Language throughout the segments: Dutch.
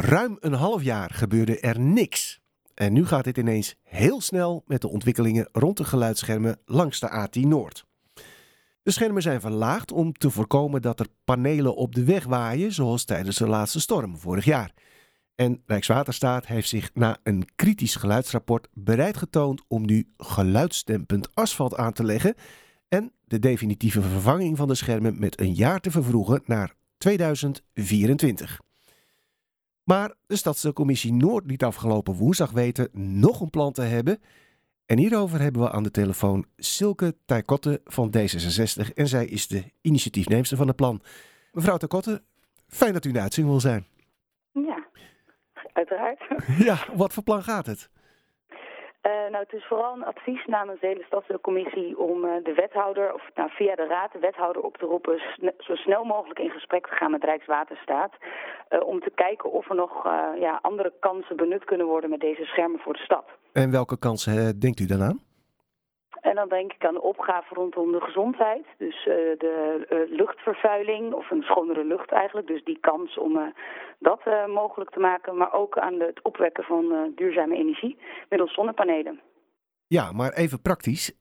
Ruim een half jaar gebeurde er niks. En nu gaat dit ineens heel snel met de ontwikkelingen rond de geluidsschermen langs de A10 Noord. De schermen zijn verlaagd om te voorkomen dat er panelen op de weg waaien, zoals tijdens de laatste storm vorig jaar. En Rijkswaterstaat heeft zich na een kritisch geluidsrapport bereid getoond om nu geluidsdempend asfalt aan te leggen en de definitieve vervanging van de schermen met een jaar te vervroegen naar 2024. Maar de Stadscommissie Noord liet afgelopen woensdag weten nog een plan te hebben. En hierover hebben we aan de telefoon Silke Tijkotte van D66 en zij is de initiatiefneemster van het plan. Mevrouw Tijkotte, fijn dat u in de uitzending wil zijn. Ja, uiteraard. Ja, wat voor plan gaat het? Uh, nou, het is vooral een advies namens de hele stadscommissie om uh, de wethouder, of nou, via de raad de wethouder op te roepen, zo snel mogelijk in gesprek te gaan met Rijkswaterstaat. Uh, om te kijken of er nog ja, andere kansen benut kunnen worden met deze schermen voor de stad. En welke kansen denkt u dan aan? En dan denk ik aan de opgave rondom de gezondheid. Dus uh, de uh, luchtvervuiling, of een schonere lucht eigenlijk. Dus die kans om uh, dat mogelijk te maken. Maar ook aan het opwekken van duurzame energie middels zonnepanelen. Ja, maar even praktisch.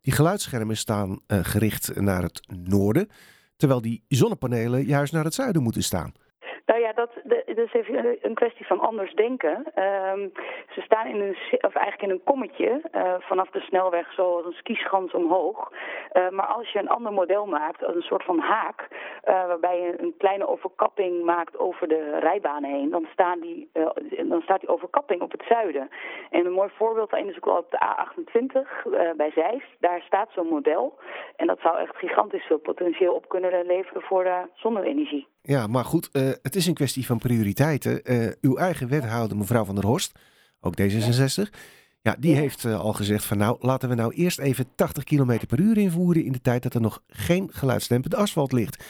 die geluidsschermen staan gericht naar het noorden. Terwijl die zonnepanelen juist naar het zuiden moeten staan. Nou ja, dat, dat is even een kwestie van anders denken. Um, ze staan in een, of eigenlijk in een kommetje uh, vanaf de snelweg zoals een skischans omhoog. Uh, maar als je een ander model maakt, een soort van haak, waarbij je een kleine overkapping maakt over de rijbanen heen, dan, staan die, dan staat die overkapping op het zuiden. En een mooi voorbeeld daarin is ook wel op de A28 bij Zeist. Daar staat zo'n model. En dat zou echt gigantisch veel potentieel op kunnen leveren voor zonne-energie. Ja, maar goed, het is een kwestie van prioriteiten. Uw eigen wethouder, mevrouw Van der Horst, ook D66, ja, die heeft uh, al gezegd van nou, laten we nou eerst even 80 km per uur invoeren in de tijd dat er nog geen geluidsdempend asfalt ligt.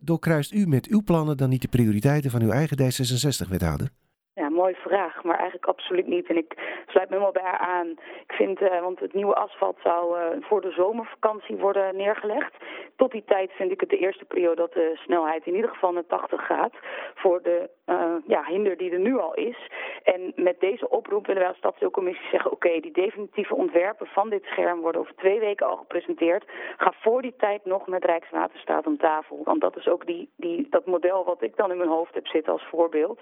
doorkruist u met uw plannen dan niet de prioriteiten van uw eigen D66-wethouder? Mooie vraag, maar eigenlijk absoluut niet. En ik sluit me helemaal bij haar aan. Ik vind, uh, want het nieuwe asfalt zou uh, voor de zomervakantie worden neergelegd. Tot die tijd vind ik het de eerste periode dat de snelheid in ieder geval naar 80 gaat. Voor de uh, ja, hinder die er nu al is. En met deze oproep willen wij als stadsdeelcommissie zeggen... oké, die definitieve ontwerpen van dit scherm worden over twee weken al gepresenteerd. Ga voor die tijd nog met Rijkswaterstaat om tafel. Want dat is ook die, die, dat model wat ik dan in mijn hoofd heb zitten als voorbeeld.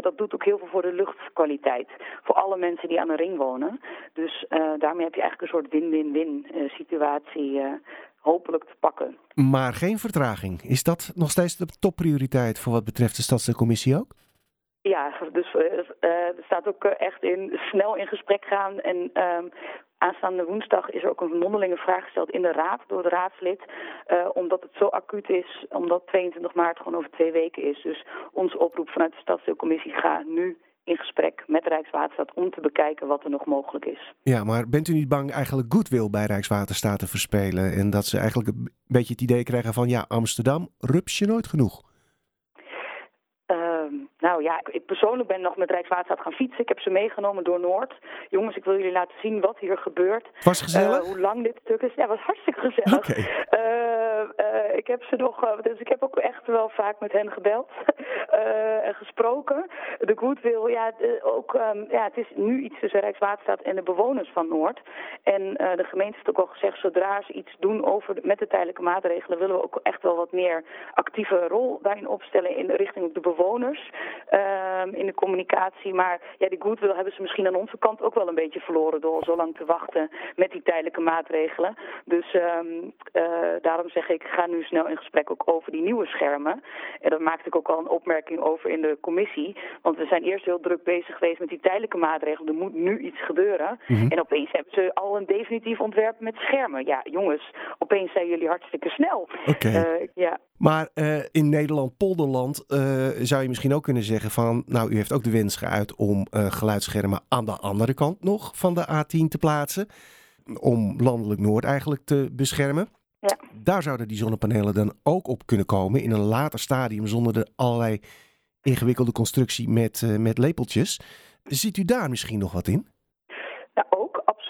dat doet ook heel veel voor de luchtkwaliteit. Voor alle mensen die aan de ring wonen. Dus uh, daarmee heb je eigenlijk een soort win-win-win uh, situatie uh, hopelijk te pakken. Maar geen vertraging. Is dat nog steeds de topprioriteit voor wat betreft de Stadscommissie ook? Ja, dus er staat ook echt in snel in gesprek gaan en um, Aanstaande woensdag is er ook een mondelinge vraag gesteld in de raad door de raadslid. Uh, omdat het zo acuut is, omdat 22 maart gewoon over twee weken is. Dus onze oproep vanuit de stadsdeelcommissie ga nu in gesprek met Rijkswaterstaat om te bekijken wat er nog mogelijk is. Ja, maar bent u niet bang eigenlijk goodwill bij Rijkswaterstaat te verspelen? En dat ze eigenlijk een beetje het idee krijgen van ja, Amsterdam, rups je nooit genoeg? Nou ja, ik persoonlijk ben nog met Rijkswaterstaat gaan fietsen. Ik heb ze meegenomen door Noord. Jongens, ik wil jullie laten zien wat hier gebeurt. Was gezellig? Uh, hoe lang dit stuk is. Ja, was hartstikke gezellig. Okay. Uh, uh, ik heb ze nog, dus ik heb ook echt wel vaak met hen gebeld en gesproken. De goodwill, ja, ook, um, ja, het is nu iets tussen Rijkswaterstaat en de bewoners van Noord. En de gemeente heeft ook al gezegd, zodra ze iets doen over met de tijdelijke maatregelen, willen we ook echt wel wat meer actieve rol daarin opstellen in richting op de bewoners. Um, in de communicatie. Maar ja, die goodwill hebben ze misschien aan onze kant ook wel een beetje verloren door zo lang te wachten met die tijdelijke maatregelen. Dus um, uh, daarom zeg ik, ga nu snel in gesprek ook over die nieuwe schermen. En daar maakte ik ook al een opmerking over in de commissie. Want we zijn eerst heel druk bezig geweest met die tijdelijke maatregelen. Er moet nu iets gebeuren. Mm -hmm. En opeens hebben ze al een definitief ontwerp met schermen. Ja, jongens, opeens zijn jullie hartstikke snel. Okay. Uh, ja. Maar uh, in Nederland, Polderland, zou je misschien ook kunnen zeggen van, nou, u heeft ook de wens geuit om geluidsschermen aan de andere kant nog van de A10 te plaatsen. Om landelijk Noord eigenlijk te beschermen. Ja. Daar zouden die zonnepanelen dan ook op kunnen komen in een later stadium zonder de allerlei ingewikkelde constructie met, uh, met lepeltjes. Ziet u daar misschien nog wat in?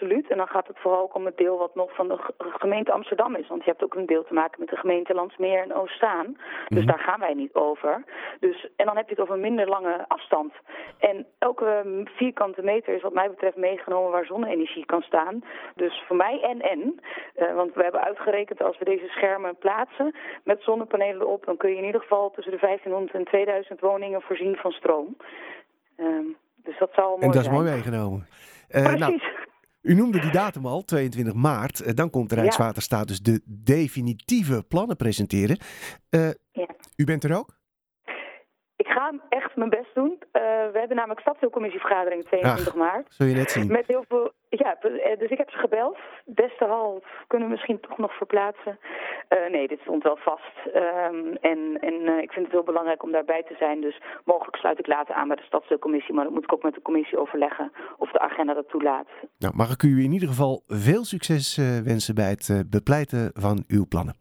Absoluut. En dan gaat het vooral ook om het deel wat nog van de gemeente Amsterdam is. Want je hebt ook een deel te maken met de gemeente Landsmeer en Oostzaan. Dus mhm. daar gaan wij niet over. Dus, en dan heb je het over een minder lange afstand. En elke vierkante meter is wat mij betreft meegenomen waar zonne-energie kan staan. Dus voor mij en en. Uh, want we hebben uitgerekend als we deze schermen plaatsen met zonnepanelen erop... dan kun je in ieder geval tussen de 1500 en 2000 woningen voorzien van stroom. Ehm, dus dat zou mooi En dat is mooi meegenomen. Uh, nou, u noemde die datum al, 22 maart. Uh, dan komt de Rijkswaterstaat dus de definitieve plannen presenteren. Uh, ja. U bent er ook? Ik ga echt mijn best doen. Uh, we hebben namelijk stadsdeelcommissievergadering 22 maart. Zul je net zien. Met heel veel. Ja, dus ik heb ze gebeld. Beste hal, kunnen we misschien toch nog verplaatsen? Uh, nee, dit stond wel vast. Um, en en uh, ik vind het heel belangrijk om daarbij te zijn. Dus mogelijk sluit ik later aan bij de stadsdeelcommissie. Maar dan moet ik ook met de commissie overleggen of de agenda dat toelaat. Nou, mag ik u in ieder geval veel succes wensen bij het bepleiten van uw plannen.